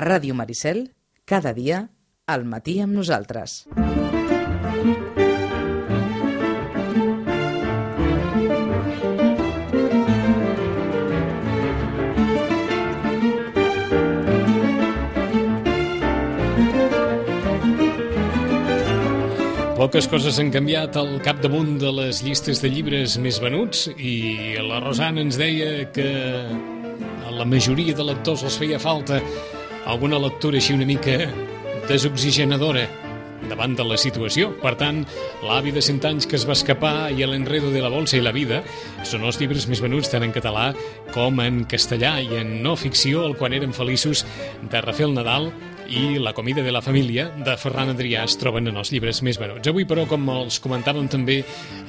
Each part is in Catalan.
Ràdio Maricel, cada dia, al matí amb nosaltres. Poques coses han canviat al capdamunt de les llistes de llibres més venuts i la Rosana ens deia que a la majoria de lectors els feia falta alguna lectura així una mica desoxigenadora davant de la situació. Per tant, l'avi de 100 anys que es va escapar i l'enredo de la bolsa i la vida són els llibres més venuts tant en català com en castellà i en no ficció, el Quan érem feliços de Rafael Nadal i La comida de la família de Ferran Adrià es troben en els llibres més venuts. Avui, però, com els comentàvem també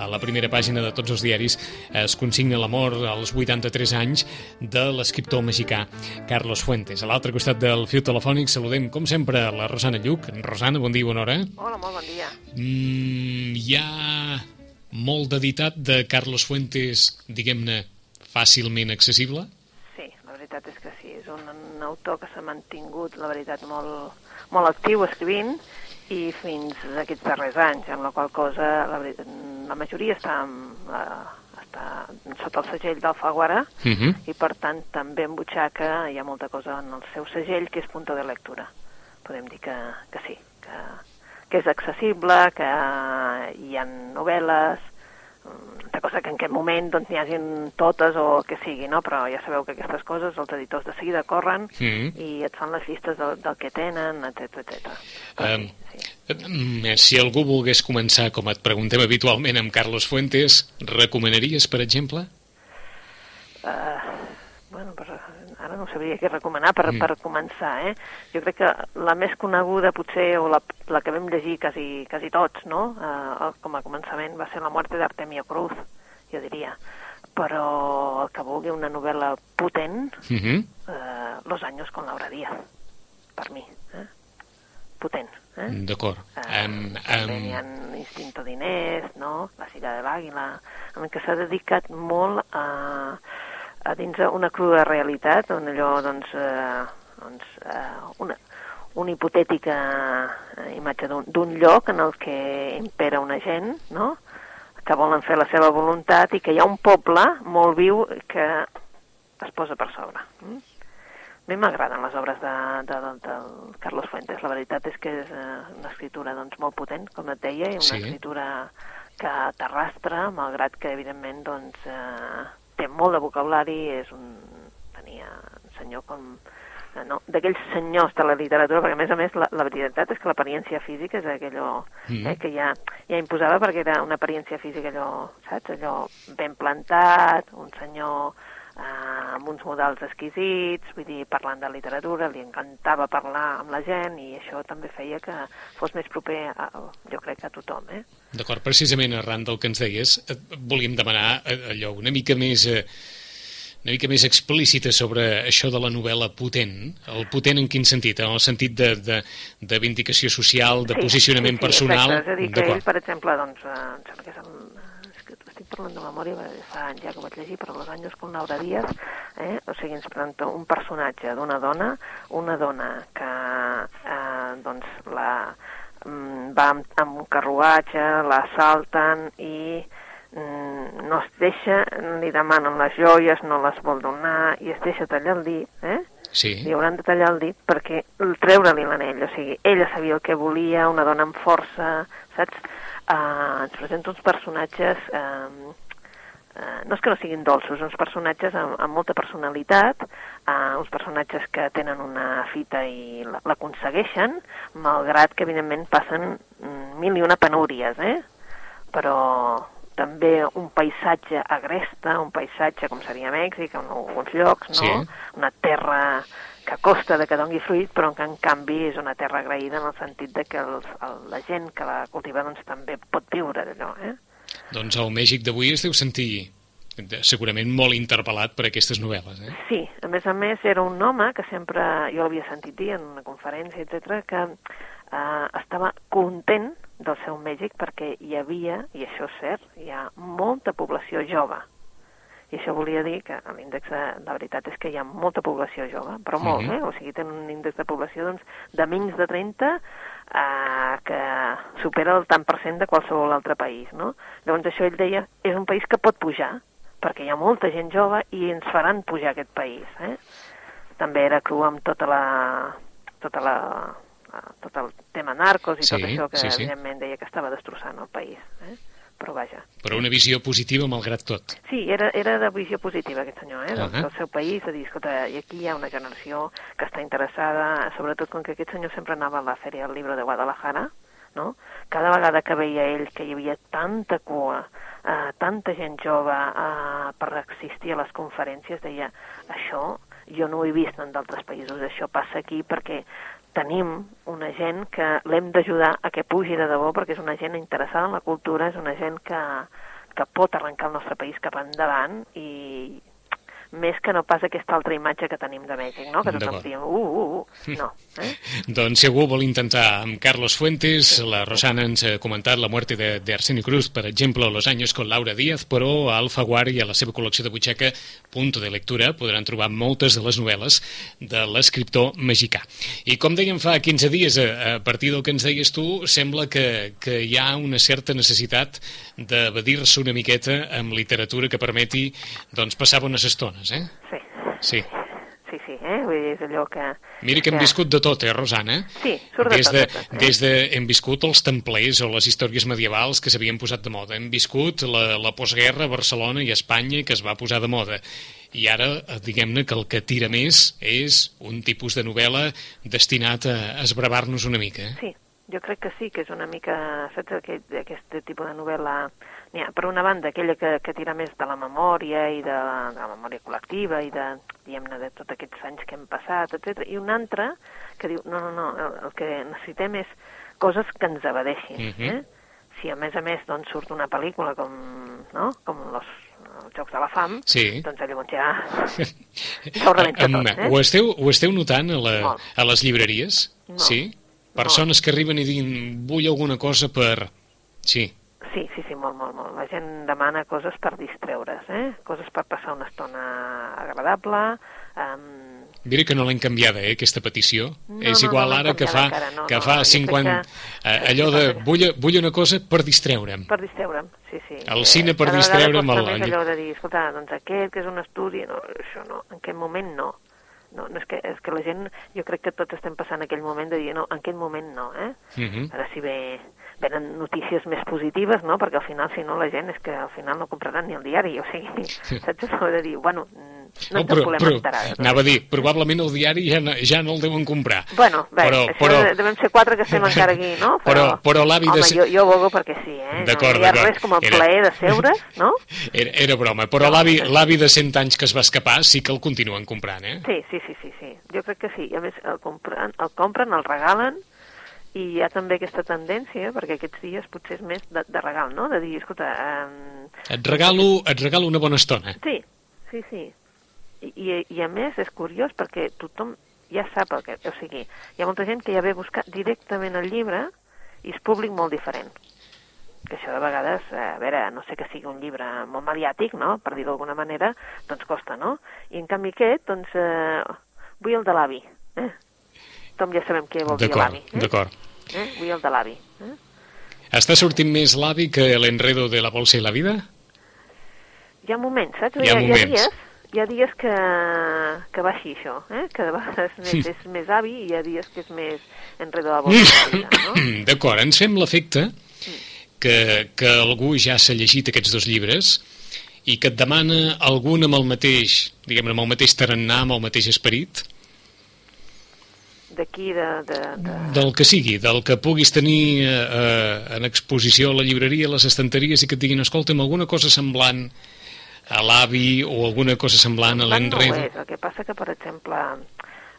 a la primera pàgina de tots els diaris, es consigna la mort als 83 anys de l'escriptor mexicà Carlos Fuentes. A l'altre costat del fiu telefònic saludem, com sempre, la Rosana Lluc. Rosana, bon dia, bona hora. Hola, molt bon dia. Mm, hi ha molt d'editat de Carlos Fuentes, diguem-ne, fàcilment accessible? Sí, la veritat és que sí, és un, un autor que s'ha mantingut, la veritat, molt, molt actiu escrivint i fins aquests darrers anys, amb la qual cosa la, veritat, la majoria està, amb, la, està sota el segell d'Alfaguara Uh -huh. i per tant també en butxaca hi ha molta cosa en el seu segell que és punto de lectura. Podem dir que, que sí, que, que és accessible, que hi ha novel·les, de cosa que en aquest moment doncs, n'hi hagin totes o el que sigui, no? però ja sabeu que aquestes coses els editors de seguida corren Mhm. i et fan les llistes del, del que tenen, etc etc. Em, sí, sí. Mm, Si algú volgués començar, com et preguntem habitualment, amb Carlos Fuentes, recomanaries, per exemple? Uh, bueno, per, ara no sabria què recomanar per, Mm. mm. per començar, eh? Jo crec que la més coneguda potser, o la, la que vam llegir quasi, quasi tots, no?, uh, com a començament va ser La muerte d'Artemio Cruz, jo diria. Però el que vulgui una novel·la potent, Uh -huh. eh, Los años con Laura Díaz, per mi. Eh? Potent. Eh? D'acord. Eh, Em, també em, hi ha Instinto d'Inés, no? La Silla de l'Àguila, en què s'ha dedicat molt a, a dins una crua realitat, on allò, doncs, eh, doncs eh, una, una hipotètica eh, imatge d'un- lloc en el que impera una gent, no?, que volen fer la seva voluntat i que hi ha un poble molt viu que es posa per sobre. Mm? A mi m'agraden les obres de, de, de, del Carlos Fuentes. La veritat és que és eh, una escritura doncs, molt potent, com et deia, i una Sí. escritura que t'arrastra, malgrat que, evidentment, doncs, eh, té molt de vocabulari, és un... tenia un senyor com... eh, No, d'aquells senyors de la literatura, perquè a més a més la, la veritat és que l'apariència física és aquello Mhm. eh, que ja, ja imposava perquè era una apariència física allò, saps, allò ben plantat, un senyor eh, amb uns models exquisits, vull dir, parlant de literatura, li encantava parlar amb la gent i això també feia que fos més proper, a, jo crec, que a tothom, eh? D'acord, precisament arran del que ens deies, et volíem demanar eh, allò una mica més... Eh, una mica més explícita sobre això de la novel·la potent. El potent en quin sentit? En el sentit de, de, de vindicació social, de posicionament personal? Exacte. És a dir, que ell, per exemple, doncs, eh, em sembla que és el, parlant de memòria, fa anys ja que ho vaig llegir, però los anys con Laura Díaz, eh? o sigui, ens presenta un personatge d'una dona, una dona que, eh, doncs, la, mm, va amb, amb un carruatge, la salten i mm, no es deixa, li demanen les joies, no les vol donar i es deixa tallar el dit, eh? Sí. li hauran de tallar el dit perquè treure-li l'anell, o sigui, ella sabia el que volia, una dona amb força, saps? Uh, ens presenta uns personatges, uh, uh, no és que no siguin dolços, uns personatges amb, amb molta personalitat, uh, uns personatges que tenen una fita i la- l'aconsegueixen, malgrat que evidentment passen mil i una penúries, eh? però també un paisatge agresta, un paisatge com seria Mèxic, en alguns llocs, no? Sí. Una terra que costa de que doni fruit, però que en canvi és una terra agraïda en el sentit de que els, el, la gent que la cultiva doncs, també pot viure d'allò, eh? Doncs el Mèxic d'avui es deu sentir de- segurament molt interpel·lat per aquestes novel·les, eh? Sí, a més a més era un home que sempre, jo l'havia sentit dir en una conferència, etc que eh, estava content del seu Mèxic perquè hi havia, i això és cert, hi ha molta població jove. I això volia dir que l'índex, de, la veritat és que hi ha molta població jove, però molt, Mhm. eh? O sigui, tenen un índex de població doncs, de menys de 30 eh, que supera el tant per cent de qualsevol altre país, no? Llavors això ell deia, és un país que pot pujar, perquè hi ha molta gent jove i ens faran pujar aquest país, eh? També era cru amb tota la... tota la tot el tema narcos i Sí, tot això que sí, sí. evidentment deia que estava destrossant el país, eh? Però vaja. Però una visió positiva malgrat tot. Sí, era, era de visió positiva aquest senyor, eh? del, Ahà. del seu país, de dir, escolta, i aquí hi ha una generació que està interessada, sobretot com que aquest senyor sempre anava a la Fèria del Llibre de Guadalajara, no? Cada vegada que veia ell que hi havia tanta cua, eh, tanta gent jove eh, per assistir a les conferències, deia, això jo no ho he vist en d'altres països, això passa aquí perquè tenim una gent que l'hem d'ajudar a que pugi de debò perquè és una gent interessada en la cultura, és una gent que, que pot arrencar el nostre país cap endavant i més que no pas aquesta altra imatge que tenim de Mèxic, no? Que tothom diu, uh, uh, uh, no. Eh? Doncs si algú vol intentar amb Carlos Fuentes, la Rosana ens ha comentat la muerte de, de Arsenio Cruz, per exemple, Los años con Laura Díaz, però a Alfaguara i a la seva col·lecció de butxaca Punto de Lectura podran trobar moltes de les novel·les de l'escriptor mexicà. I com dèiem fa 15 dies, a, a partir del que ens deies tu, sembla que, que hi ha una certa necessitat d'evadir-se una miqueta amb literatura que permeti doncs, passar bones estones, eh? Sí. Sí. Sí, sí, eh? Vull dir, és allò que... Mira que hem viscut de tot, eh, Rosana? Sí, surt de des tot, de, tot, eh? des de, hem viscut els templers o les històries medievals que s'havien posat de moda. Hem viscut la, la postguerra a Barcelona i a Espanya que es va posar de moda. I ara, eh, diguem-ne que el que tira més és un tipus de novel·la destinat a esbravar-nos una mica. Eh? Sí, jo crec que sí, que és una mica, saps, aquest, aquest tipus de novel·la... N'hi ha, per una banda, aquella que, que tira més de la memòria i de la, de la memòria col·lectiva i de, diguem-ne, de tots aquests anys que hem passat, etc. I una altra que diu, no, no, no, el, el que necessitem és coses que ens evadeixin, Mhm. eh? Si a més a més doncs, surt una pel·lícula com, no? com los, els Jocs de la Fam, Sí. doncs llavors ja, ja ho rebenta tot, eh? ho, esteu, ho esteu notant a, la, Molt. a les llibreries? Molt. Sí? Persones que arriben i diuen vull alguna cosa per... Sí, Sí, sí, sí, molt, molt, molt. La gent demana coses per distreure's, eh? Coses per passar una estona agradable. Um, Mira que no l'hem canviada, eh, aquesta petició. No, és no, igual no l'hem ara que fa, encara, no, que no, fa crec 50... que- eh, allò de vull, vull una cosa per distreure'm. per distreure'm, sí, sí. El cine per cada vegada distreure'm costa el- més allò de dir, escolta, doncs aquest que és un estudi, no, això no, en aquest moment no. No, no és, que, és que la gent, jo crec que tots estem passant aquell moment de dir, no, en aquest moment no, eh? Mhm. Ara si ve, venen notícies més positives, no? Perquè al final, si no, la gent és que al final no compraran ni el diari, o sigui, saps allò de dir, bueno, no ens en volem enterar. anava a dir, probablement el diari ja no, ja no el deuen comprar. Bueno, bé, però, això però, devem ser quatre que estem encara aquí, no? Però- però l'avi de Home, jo, jo vogo perquè sí, eh? D'acord, no hi ha d'acord. res com el Era- plaer de seure's, no? Era, era broma, però l'avi l'avi de 100 anys que es va escapar sí que el continuen comprant, eh? Sí, sí, sí, sí, sí. Jo crec que sí. I a més, el compren, el, compren, el regalen, i hi ha també aquesta tendència, perquè aquests dies potser és més de, de regal, no? De dir, escolta... Um... Et regalo, et regalo una bona estona. Sí, sí, sí. I, i, a més és curiós perquè tothom ja sap el que... O sigui, hi ha molta gent que ja ve a buscar directament el llibre i és públic molt diferent. Que això de vegades, eh, a veure, no sé que sigui un llibre molt mediàtic, no?, per dir-ho d'alguna manera, doncs costa, no? I en canvi aquest, doncs, eh, vull el de l'avi, eh? Tothom ja sabem què vol dir l'avi. Eh? d'acord. Eh? Vull el de l'avi. Eh? Està sortint més l'avi que l'enredo de la bolsa i la vida? Hi ha moments, saps? Hi ha Hi ha moments. dies, hi ha dies que, que va així, això, eh? que de vegades és més, és més avi i hi ha dies que és més enredo de la bolsa no? D'acord, ens fem l'efecte que, que algú ja s'ha llegit aquests dos llibres i que et demana algun amb el mateix, diguem amb el mateix tarannà, amb el mateix esperit, D'aquí, de, de, de... del que sigui, del que puguis tenir eh, eh, en exposició a la llibreria, a les estanteries i que et diguin, escolta'm, alguna cosa semblant a l'avi o alguna cosa semblant a Tant no és. El que passa que, per exemple,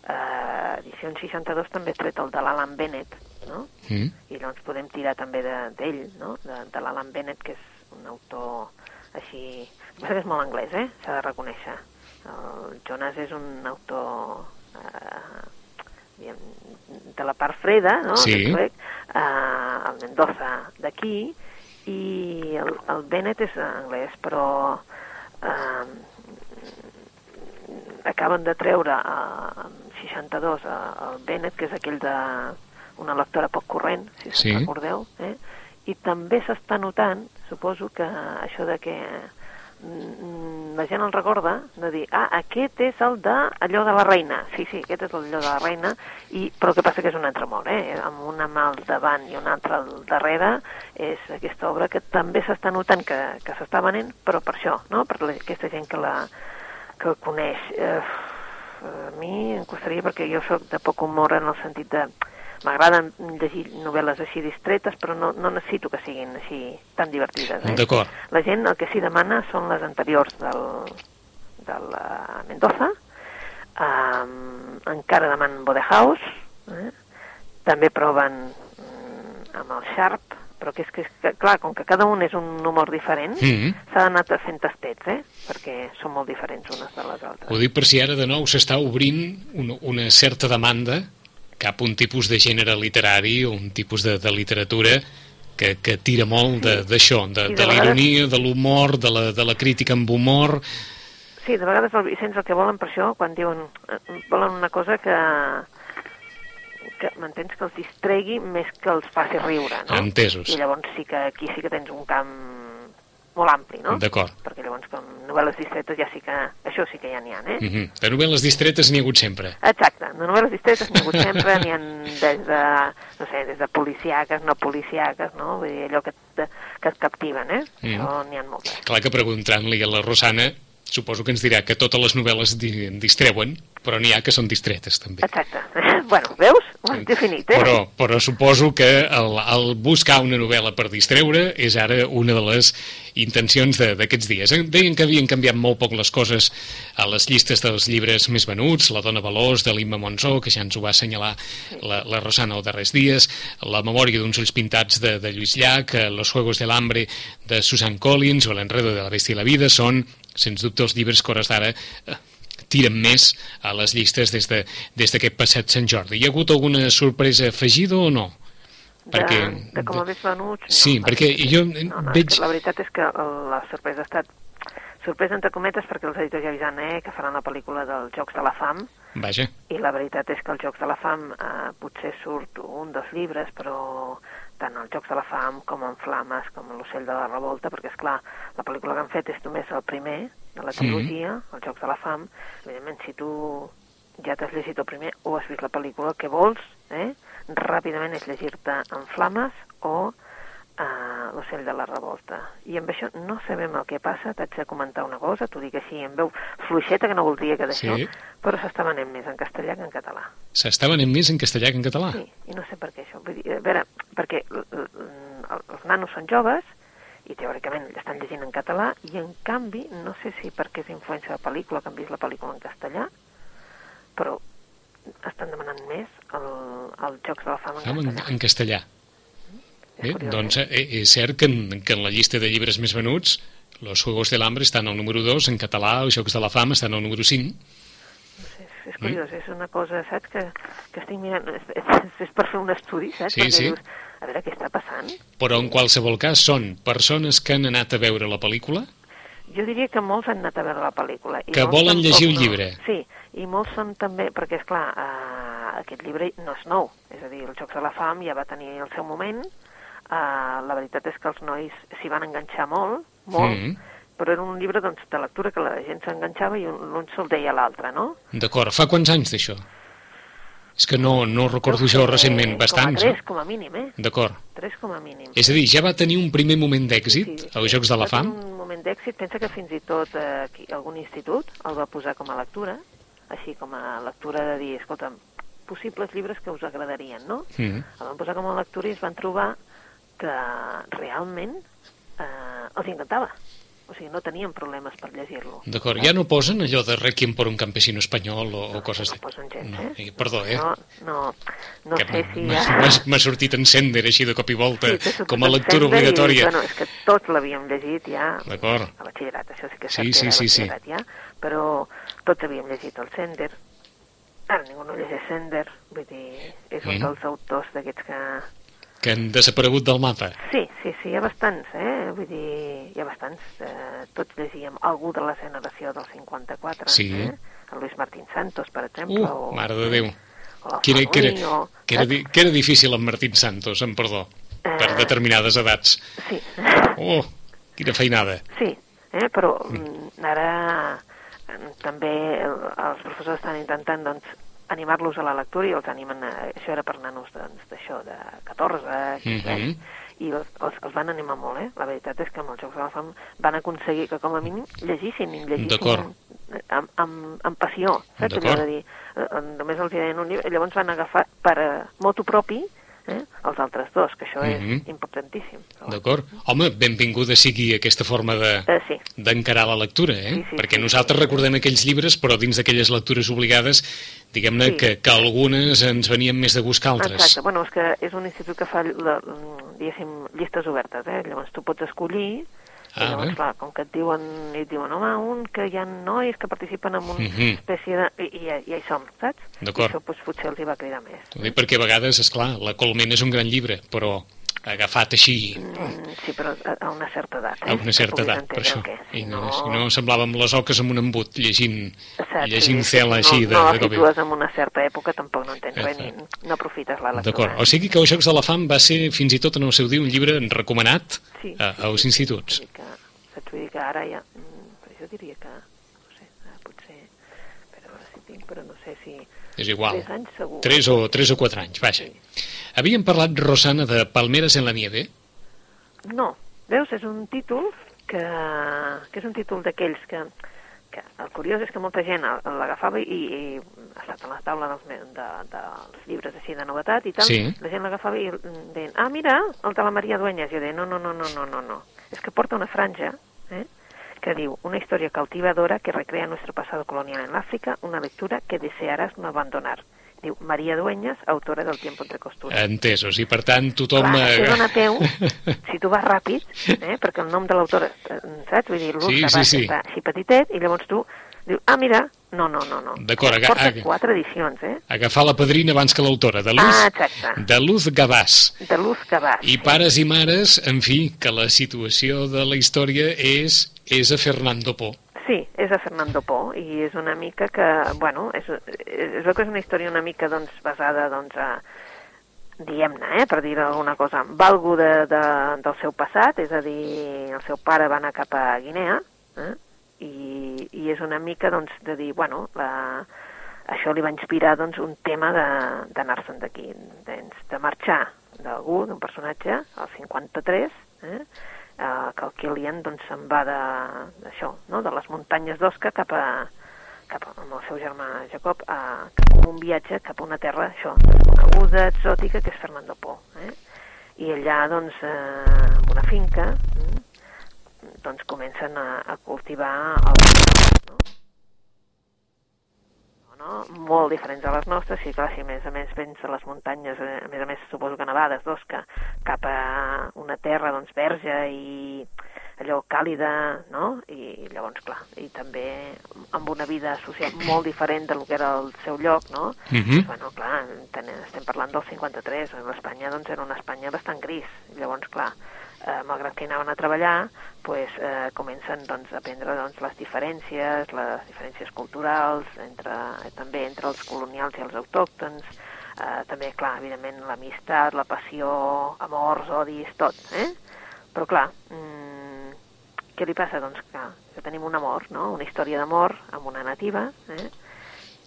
eh, edició 62 també tret el de l'Alan Bennett, no? Mm. I llavors podem tirar també de- d'ell, no? De, de l'Alan Bennett, que és un autor així... El que és molt anglès, eh? S'ha de reconèixer. El Jonas és un autor... Eh, de la part freda, no? Sí. suec, eh, el Mendoza d'aquí, i el, el Bennett és anglès, però eh, acaben de treure eh, en 62 eh, el Bennett, que és aquell de una lectora poc corrent, si Sí. recordeu, eh? i també s'està notant, suposo que això de que mm, la gent el recorda, de dir, ah, aquest és el de allò de la reina. Sí, sí, aquest és el allò de la reina, i, però que passa que és un altre amor, eh? amb una mà al davant i una altra al darrere, és aquesta obra que també s'està notant que, que s'està venent, però per això, no? per la, aquesta gent que la que coneix. Eh, a mi em costaria, perquè jo sóc de poc humor en el sentit de... M'agrada llegir novel·les així distretes, però no, no necessito que siguin així tan divertides. Eh? D'acord. La gent el que s'hi demana són les anteriors del, del uh, Mendoza, um, encara demanen Bodehouse, eh? també proven mm, amb el Sharp, però que és que, és que, clar, com que cada un és un humor diferent, Mm. s'ha d'anar fent tastets, eh? perquè són molt diferents unes de les altres. Ho dic per si ara de nou s'està obrint una, una certa demanda cap un tipus de gènere literari o un tipus de, de literatura que, que tira molt d'això, de, de de la vegades- ironia, de l'humor, de, la, de la crítica amb humor... Sí, de vegades el Vicenç el que volen per això, quan diuen... eh, Volen una cosa que que m'entens que els distregui més que els faci riure, no? Entesos. I llavors sí que aquí sí que tens un camp molt ampli, no? D'acord. Perquè llavors com novel·les distretes ja sí que... Això sí que ja n'hi ha, eh? Mm -hmm. De novel·les distretes n'hi ha hagut sempre. Exacte, de novel·les distretes n'hi ha hagut sempre, n'hi ha des de, no sé, des de policiaques, no policiaques, no? Vull dir, allò que, que et captiven, eh? Mm. Això n'hi ha moltes. Clar que preguntant-li a la Rosana suposo que ens dirà que totes les novel·les di distreuen, però n'hi ha que són distretes també. Exacte. bueno, veus? Ho has definit, eh? Però, però suposo que el, el buscar una novel·la per distreure és ara una de les intencions de- d'aquests dies. Deien que havien canviat molt poc les coses a les llistes dels llibres més venuts, La dona veloç de l'Imma Monsó, que ja ens ho va assenyalar la, la Rosana els darrers dies, La memòria d'uns ulls pintats de, de Lluís Llach, eh, Los juegos del hambre de Susan Collins o L'enredo de la bèstia i la vida són, sens dubte, els llibres que hores d'ara eh, tiren més a les llistes des de- des d'aquest passat Sant Jordi. Hi ha hagut alguna sorpresa afegida o no? de, perquè- de com més venuts... Sí, perquè jo no, no, veig- La veritat és que la sorpresa ha estat sorpresa entre cometes perquè els editors ja avisen eh, que faran la pel·lícula dels Jocs de la Fam Vaja, i la veritat és que els Jocs de la Fam eh, potser surt un dels llibres però tant els Jocs de la Fam com en Flames com l'Ocell de la Revolta perquè és clar, la pel·lícula que han fet és només el primer de la trilogia, els Jocs de la Fam. Evidentment si tu ja t'has llegit el primer o has vist la pel·lícula, el que vols eh, ràpidament és llegir-te en Flames o uh, l'ocell de la revolta. I amb això no sabem el que passa, t'haig de comentar una cosa, t'ho dic així en veu fluixeta, que no voldria que d'això, Sí. però s'està venent més en castellà que en català. s'està venent més en castellà que en català. Sí, i no sé per què això. Vull dir, a veure, perquè els nanos són joves i teòricament estan llegint en català i en canvi, no sé si perquè és influència de la pel·lícula, que han vist la pel·lícula en castellà, però estan demanant més el, els Jocs de la Fama en en, castellà. en castellà. És Bé, doncs eh? eh, és cert que en, que en la llista de llibres més venuts Los Juegos del Hambre estan al número 2, en català Els Jocs de la Fama estan al número 5. No sé, és, Mm. és curiós, és una cosa, saps, que, que estic mirant, és, és, és per fer un estudi, saps? Sí, Perquè sí. dius, a veure què està passant. Però en qualsevol cas són persones que han anat a veure la pel·lícula Jo diria que molts han anat a veure la pel·lícula. i Que volen llegir el no. llibre. Sí, i molts són també, perquè és clar, uh, aquest llibre no és nou, és a dir, els Jocs de la Fam ja va tenir el seu moment, uh, la veritat és que els nois s'hi van enganxar molt, molt, Mm. però era un llibre doncs, de lectura que la gent s'enganxava i un, un se'l deia a l'altre, no? D'acord, fa quants anys d'això? És que no, no recordo jo recentment, bastants. Com a tres, com a mínim, eh? D'acord. Tres com a mínim. És a dir, ja va tenir un primer moment d'èxit Sí, sí. als Jocs de la Fam? un moment d'èxit, pensa que fins i tot eh, aquí, algun institut el va posar com a lectura, així com a lectura de dir, escolta, possibles llibres que us agradarien, no? Mm. El van posar com a lectura i es van trobar que realment eh, els encantava. O sigui, no tenien problemes per llegir-lo. D'acord, ja no posen allò de Requiem por un campesino espanyol o, o coses No de... posen gens, No, eh? perdó, eh? No, no, no que sé si... m'ha ja- m'ha- m'ha sortit en Sender així de cop i volta, sortit com a lectura obligatòria. I, bueno, és que tots l'havíem llegit ja D'acord. a batxillerat, això sí que és Sí, cert sí, sí, sí. ja, però tots havíem llegit el Sender, ara ningú no llegeix Sender, vull dir, és un Mm. dels autors d'aquests que, que han desaparegut del mapa. Sí, sí, sí, hi ha bastants, eh? Vull dir, hi ha bastants. Eh, tots llegíem algú de la generació del 54, Sí. eh? El Luis Martín Santos, per exemple, Uh, o, mare de Déu. o Que era, que, era, o... que, era, que era difícil en Martín Santos, en perdó, per Eh. determinades edats. Sí, Oh, quina feinada. sí, eh? però mm, ara eh, també el- els professors estan intentant doncs, animar-los a la lectura i els animen, a, això era per nanos doncs, d'això, de 14, 15 Mhm. anys, i els, els, els van animar molt, eh? La veritat és que amb els Jocs de la Fam van aconseguir que com a mínim llegissin, i llegissin amb, amb, amb passió, saps? D'acord. Allò de dir, eh, eh, només els deien un llibre, llavors van agafar per eh, motu propi eh, els altres dos, que això Mhm. és importantíssim. Però, D'acord? Home, benvinguda sigui aquesta forma de eh, sí, d'encarar la lectura, eh? Sí, sí, Perquè sí. nosaltres recordem aquells llibres, però dins d'aquelles lectures obligades, diguem-ne Sí. que, que algunes ens venien més de gust que altres. Exacte, bueno, és que és un institut que fa, la, diguéssim, llistes obertes, eh? Llavors tu pots escollir, Ah, i llavors, clar, com que et diuen, et diuen, home, un que hi ha nois que participen en una Mhm. espècie de... I, i, i hi som, saps? D'acord. I això doncs, potser els hi va cridar més. Dic perquè a vegades, és clar, la Colmena és un gran llibre, però agafat així Mm, sí, però a, una certa edat, eh? a una certa edat, per això. I no, si no semblàvem les oques amb un embut, llegint, Exacte, llegint sí, cel així no, de, no, de si cop i situes en una certa època tampoc no entens res ni no aprofites la lectura. D'acord. O sigui que els Jocs de la Fam va ser fins i tot en el seu dia un llibre recomanat Sí. a, als instituts. Dir que, saps? Vull dir que ara ja... mm, jo diria que... No sé, potser... Però sí tinc, però no sé si... És igual. Tres anys segur. Tres o, tres o quatre anys, vaja. Havíem parlat, Rosana, de Palmeres en la nieve? No, veus, és un títol que, que és un títol d'aquells que, que el curiós és que molta gent l'agafava i, i ha estat a la taula dels, me- de, dels llibres així de novetat i tal, Sí. la gent l'agafava i deien, ah, mira, el de la Maria Dueñas, i jo deia, no, no, no, no, no, no, no, és que porta una franja, eh, que diu, una historia cautivadora que recrea nuestro pasado colonial en África, una lectura que desearás no abandonar. Diu, Maria Dueñas, autora del Tiempo entre costures. Entesos. I, per tant, tothom... Clar, això eh, dona peu, si tu vas ràpid, eh, perquè el nom de l'autor, eh, saps? Vull dir, l'ús Sí, sí, sí. està així petitet, i llavors tu dius, ah, mira, no, no, no, no. D'acord, aga- Porta quatre edicions, eh? Agafar la padrina abans que l'autora, de Luz, Ah, exacte. de Luz Gavàs. De Luz Gavàs. I pares i mares, en fi, que la situació de la història és, és a Fernando Po. Sí, és a Fernando Po, i és una mica que, bueno, és, és, és una història una mica, doncs, basada, doncs, a, diguem-ne, eh, per dir alguna cosa, algú de, de, del seu passat, és a dir, el seu pare va anar cap a Guinea, eh, i, i és una mica, doncs, de dir, bueno, la, això li va inspirar, doncs, un tema d'anar-se'n d'aquí, de, de marxar d'algú, d'un personatge, al 53, eh, eh, que el Kilian doncs, se'n va de, d'això, no? de les muntanyes d'Osca cap a, cap amb el seu germà Jacob a, cap a un viatge cap a una terra això, desconeguda, exòtica, que és Fernando Po. Eh? I allà, doncs, eh, en una finca, mm, doncs comencen a, a cultivar el no? No? molt diferents a les nostres, sí, clar, si a més a més vens a les muntanyes, eh, a més a més suposo que nevades, d'Osca, cap a una terra doncs verge i allò càlida, no? I llavors, clar, i també amb una vida social molt diferent del que era el seu lloc, no? Mhm. Bueno, clar, ten, estem parlant del 53, l'Espanya doncs era una Espanya bastant gris, llavors, clar, eh, malgrat que anaven a treballar, pues, eh, comencen doncs, a aprendre doncs, les diferències, les diferències culturals, entre, també entre els colonials i els autòctons, eh, també, clar, evidentment, l'amistat, la passió, amors, odis, tot, eh? Però, clar, mm, què li passa? Doncs que, que tenim un amor, no? Una història d'amor amb una nativa, eh?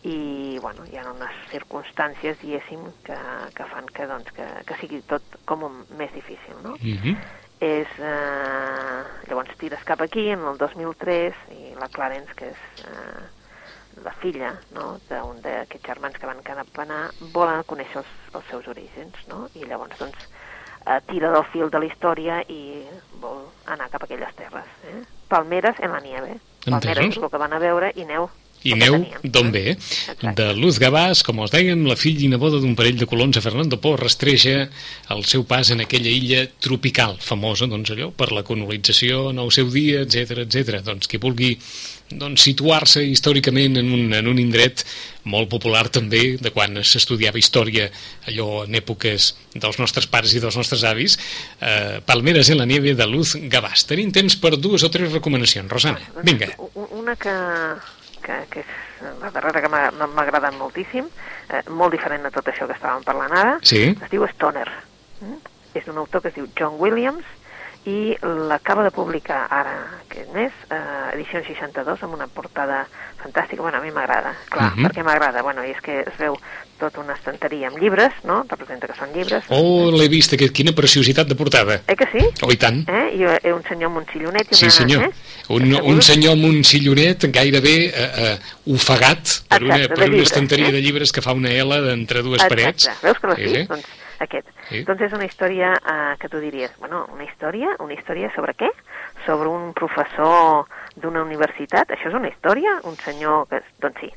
i bueno, hi ha unes circumstàncies, diguéssim, que, que fan que, doncs, que, que sigui tot com més difícil, no? Mhm. És, eh, llavors tires cap aquí, en el 2003, i la Clarence, que és eh, la filla no, d'un d'aquests germans que van cap anar, volen conèixer els, els seus orígens, no? I llavors, doncs, eh, tira del fil de la història i vol anar cap a aquelles terres. Eh? Palmeres en la nieve. Palmeres Entesos. és el que van a veure i neu. I neu d'on ve. Exacte. De Luz Gavàs, com els dèiem, la fill i neboda d'un parell de colons a Fernando Po rastreja el seu pas en aquella illa tropical, famosa, doncs allò, per la colonització en el seu dia, etc etc. Doncs qui vulgui doncs, situar-se històricament en un, en un indret molt popular també de quan s'estudiava història allò en èpoques dels nostres pares i dels nostres avis eh, Palmeres en la nieve de Luz Gavàs tenim temps per dues o tres recomanacions Rosana, Doncs vinga Una que, que, que és la darrera que m'ha agradat moltíssim, eh, molt diferent de tot això que estàvem parlant ara, Sí. es diu Stoner. Mm? És d'un autor que es diu John Williams i l'acaba de publicar ara aquest mes, eh, edició 62, amb una portada fantàstica. Bueno, a mi m'agrada, clar. Mhm. Per què m'agrada? Bueno, i és que es veu tota una estanteria amb llibres, no? Representa que són llibres. Oh, l'he vist, aquest, quina preciositat de portada Eh que sí? oh, i tant Eh? I eh, un senyor amb un sillonet i Sí, una... senyor. Eh? Un, un senyor amb un sillonet gairebé eh, eh, ofegat per una, Exacte, de per una llibres, estanteria eh? de llibres que fa una L d'entre dues Exacte. parets. Veus que no sí? Sí, sí. Doncs aquest. Sí. Doncs és una història eh, que tu diries, bueno, una història? Una història sobre què? Sobre un professor d'una universitat? Això és una història? Un senyor que... Doncs sí.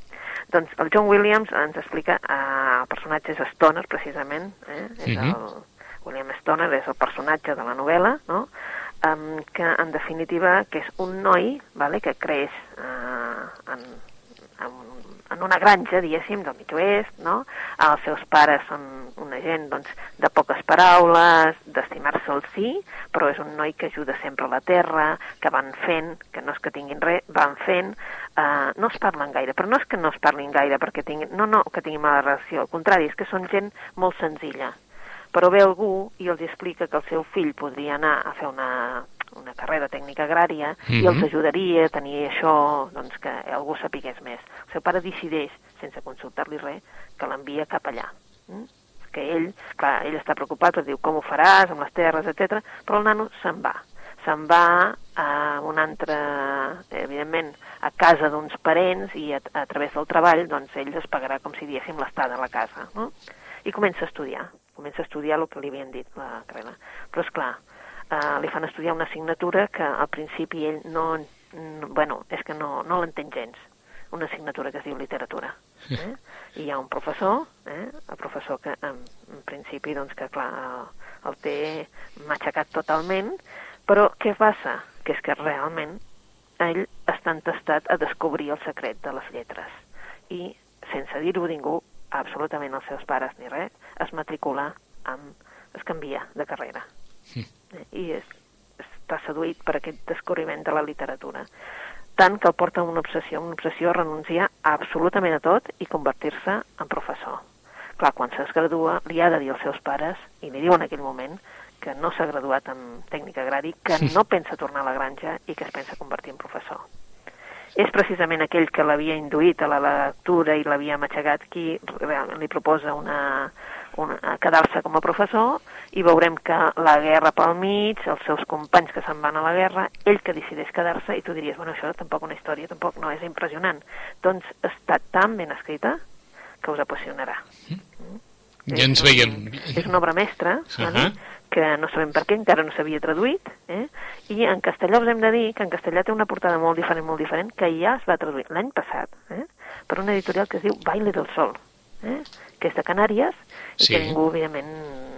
Doncs el John Williams ens explica, eh, el personatge és Stoner, precisament, eh? és Mhm. el, William Stoner és el personatge de la novel·la, no? Um, que en definitiva que és un noi vale, que creix eh, en, en, en una granja, diguéssim, del mig oest, no? Els seus pares són una gent doncs, de poques paraules, d'estimar-se el sí, però és un noi que ajuda sempre a la terra, que van fent, que no és que tinguin res, van fent, eh, no es parlen gaire, però no és que no es parlin gaire perquè tinguin, no, no, que tinguin mala relació, al contrari, és que són gent molt senzilla. Però ve algú i els explica que el seu fill podria anar a fer una, una carrera tècnica agrària i els Mhm. ajudaria a tenir això, doncs que algú sapigués més. El seu pare decideix, sense consultar-li res, que l'envia cap allà. Mm? Que ell, clar, ell està preocupat, però diu, com ho faràs, amb les terres, etc. però el nano se'n va. Se'n va a un altre, evidentment, a casa d'uns parents i a, a través del treball, doncs ell es pagarà com si diéssim l'estada a la casa, no? I comença a estudiar, comença a estudiar el que li havien dit, la carrera. Però, és clar, eh, li fan estudiar una assignatura que al principi ell no, no bueno, és que no, no l'entén gens, una assignatura que es diu literatura. Eh? I hi ha un professor, eh? el professor que en, en principi, doncs que clar, el, el té matxacat totalment, però què passa? Que és que realment ell està entestat a descobrir el secret de les lletres i sense dir-ho a ningú, absolutament als seus pares ni res, es matricula amb... es canvia de carrera. Eh, I és, està seduït per aquest descobriment de la literatura. Tant que el porta a una obsessió, una obsessió a renunciar absolutament a tot i convertir-se en professor. Clar, quan se'ls gradua, li ha de dir als seus pares, i li diu en aquell moment, que no s'ha graduat en tècnica agrari, que no pensa tornar a la granja i que es pensa convertir en professor. És precisament aquell que l'havia induït a la lectura i l'havia matxagat qui li proposa una, una, quedar-se com a professor i veurem que la guerra pel mig, els seus companys que se'n van a la guerra, ell que decideix quedar-se i tu diries, bueno, això tampoc una història, tampoc no, és impressionant. Doncs està tan ben escrita que us apassionarà. Ja ens veiem. És una obra mestra, uh. -huh. que no sabem per què, encara no s'havia traduït, eh? i en castellà us hem de dir que en castellà té una portada molt diferent, molt diferent, que ja es va traduir l'any passat, eh? per una editorial que es diu Baile del Sol, eh? que és de Canàries, i Sí. que ningú, evidentment,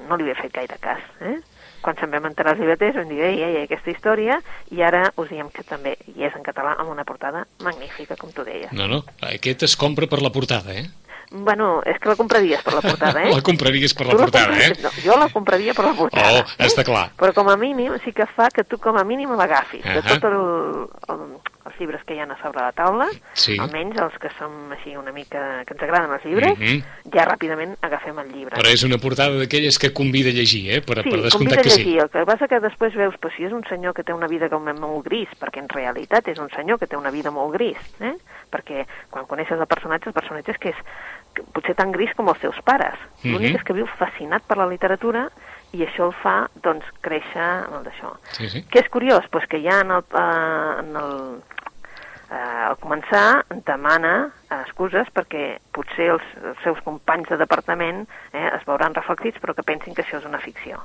no li havia fet gaire cas. Eh? Quan se'n vam enterar els llibreters vam dir, ei, ei, ei, aquesta història, i ara us diem que també hi és en català amb una portada magnífica, com tu deies. No, no, aquest es compra per la portada, eh? Bueno, és que la compraries per la portada, eh? La compraries per la Tu portada, eh? No, jo la compraria per la portada. Oh, està clar. Però com a mínim sí que fa que tu com a mínim l'agafis. De Ahà. tots el, el, els llibres que hi ha a sobre la taula, Sí. almenys els que som així una mica... que ens agraden els llibres, Mhm. ja ràpidament agafem el llibre. Però és una portada d'aquelles que convida a llegir, eh? Per, Sí, per convida descomptat a que sí. llegir. El que passa que després veus, però si és un senyor que té una vida com molt gris, perquè en realitat és un senyor que té una vida molt gris, eh? perquè quan coneixes el personatge, el personatge és que és que potser tan gris com els seus pares. Mhm. L'únic és que viu fascinat per la literatura i això el fa, doncs, créixer amb el d'això. Sí, sí. Què és curiós? Pues que ja en el, eh, en el, eh, al començar demana eh, excuses perquè potser els, els seus companys de departament eh, es veuran reflectits però que pensin que això és una ficció.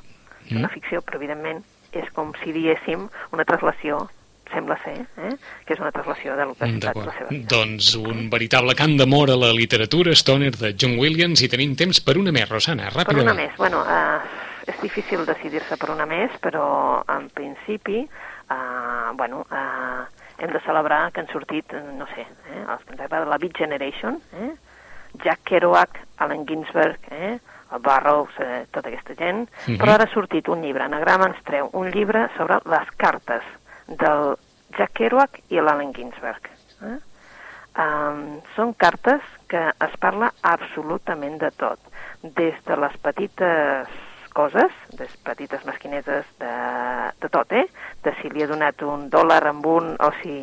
És una Mm. ficció, però evidentment és com si diéssim una translació sembla ser, eh? que és una translació de l'opacitat de la seva vida. Doncs un veritable cant d'amor a la literatura, Stoner, de John Williams, i tenim temps per una més, Rosana, Per ràpidament. una més, bueno, eh, és difícil decidir-se per una més, però en principi, eh, bueno, eh, hem de celebrar que han sortit, eh, no sé, eh, els que ens agrada la Beat Generation, eh, Jack Kerouac, Allen Ginsberg, eh, el Burroughs, eh, tota aquesta gent, Mhm. però ara ha sortit un llibre, Anagrama ens treu un llibre sobre les cartes del Jack Kerouac i l'Allen Ginsberg. Eh? Um, són cartes que es parla absolutament de tot, des de les petites coses, des petites mesquinetes de, de tot, eh? De si li ha donat un dòlar amb un o si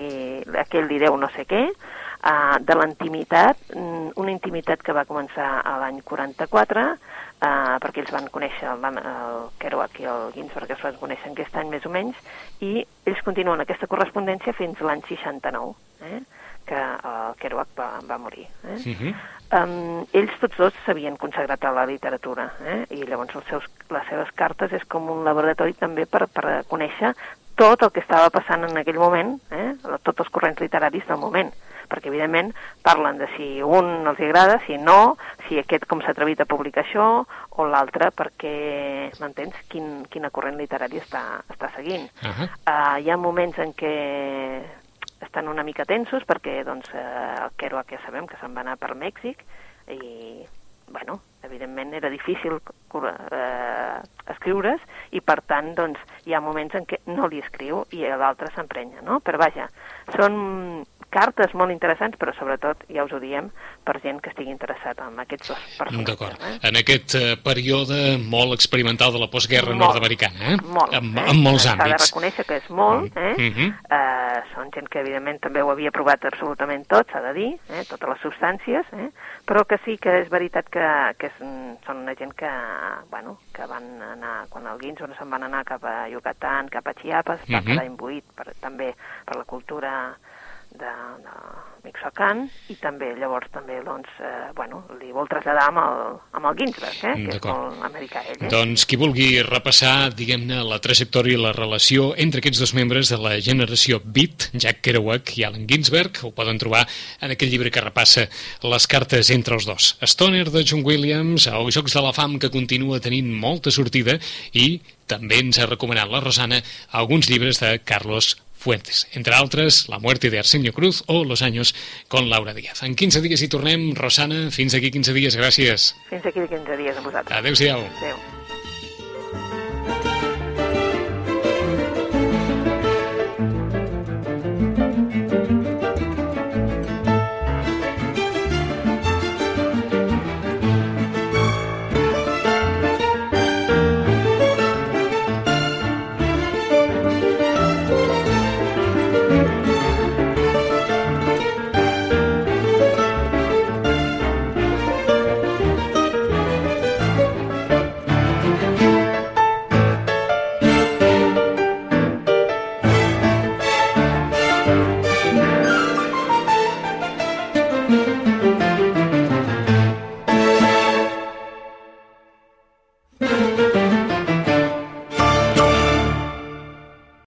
aquell li deu no sé què, uh, de la intimitat, mm, una intimitat que va començar a l'any 44, uh, perquè ells van conèixer, el, el Kerouac i el Ginsberg es van conèixer aquest any més o menys, i ells continuen aquesta correspondència fins l'any 69, eh? Que el Kerouac va, va morir. Eh? Mhm. Um, ells tots dos s'havien consagrat a la literatura eh? i llavors els seus, les seves cartes és com un laboratori també per, per conèixer tot el que estava passant en aquell moment, eh? tots els corrents literaris del moment, perquè evidentment parlen de si un els agrada, si no, si aquest com s'ha atrevit a publicar això, o l'altre perquè, m'entens, quin, quina corrent literària està, està seguint. Ahà. Uh, hi ha moments en què estan una mica tensos perquè doncs, eh, el Kerouac ja sabem que se'n va anar per Mèxic i bueno, evidentment era difícil eh, escriure's i per tant doncs, hi ha moments en què no li escriu i l'altre s'emprenya, no? Però vaja, són cartes molt interessants, però sobretot, ja us ho diem, per gent que estigui interessat en aquests dos personatges. D'acord. Eh? En aquest eh, període molt experimental de la postguerra nord-americana, eh? Molt, en, eh? en molts S'ha de àmbits. reconèixer que és molt, eh? Mhm. eh, són gent que evidentment també ho havia provat absolutament tot, s'ha de dir, eh? totes les substàncies, eh? però que sí que és veritat que, que és, són una gent que, bueno, que van anar, quan el Ginsberg se'n van anar cap a Yucatán, cap a Chiapas, va Mhm. quedar imbuït per, també per la cultura de, de Michoacán i també llavors també doncs, eh, bueno, li vol traslladar amb el, amb el Ginsberg, eh, que és molt americà ell. Eh? Doncs qui vulgui repassar, diguem-ne, la trajectòria i la relació entre aquests dos membres de la generació Beat, Jack Kerouac i Allen Ginsberg, ho poden trobar en aquell llibre que repassa les cartes entre els dos. Stoner de John Williams, els Jocs de la Fam, que continua tenint molta sortida, i també ens ha recomanat la Rosana alguns llibres de Carlos Fuentes, entre altres La muerte de Arsenio Cruz o Los años con Laura Díaz. En 15 dies hi tornem, Rosana, fins aquí 15 dies, gràcies. Fins aquí de 15 dies amb vosaltres. Adéu-siau. Adéu.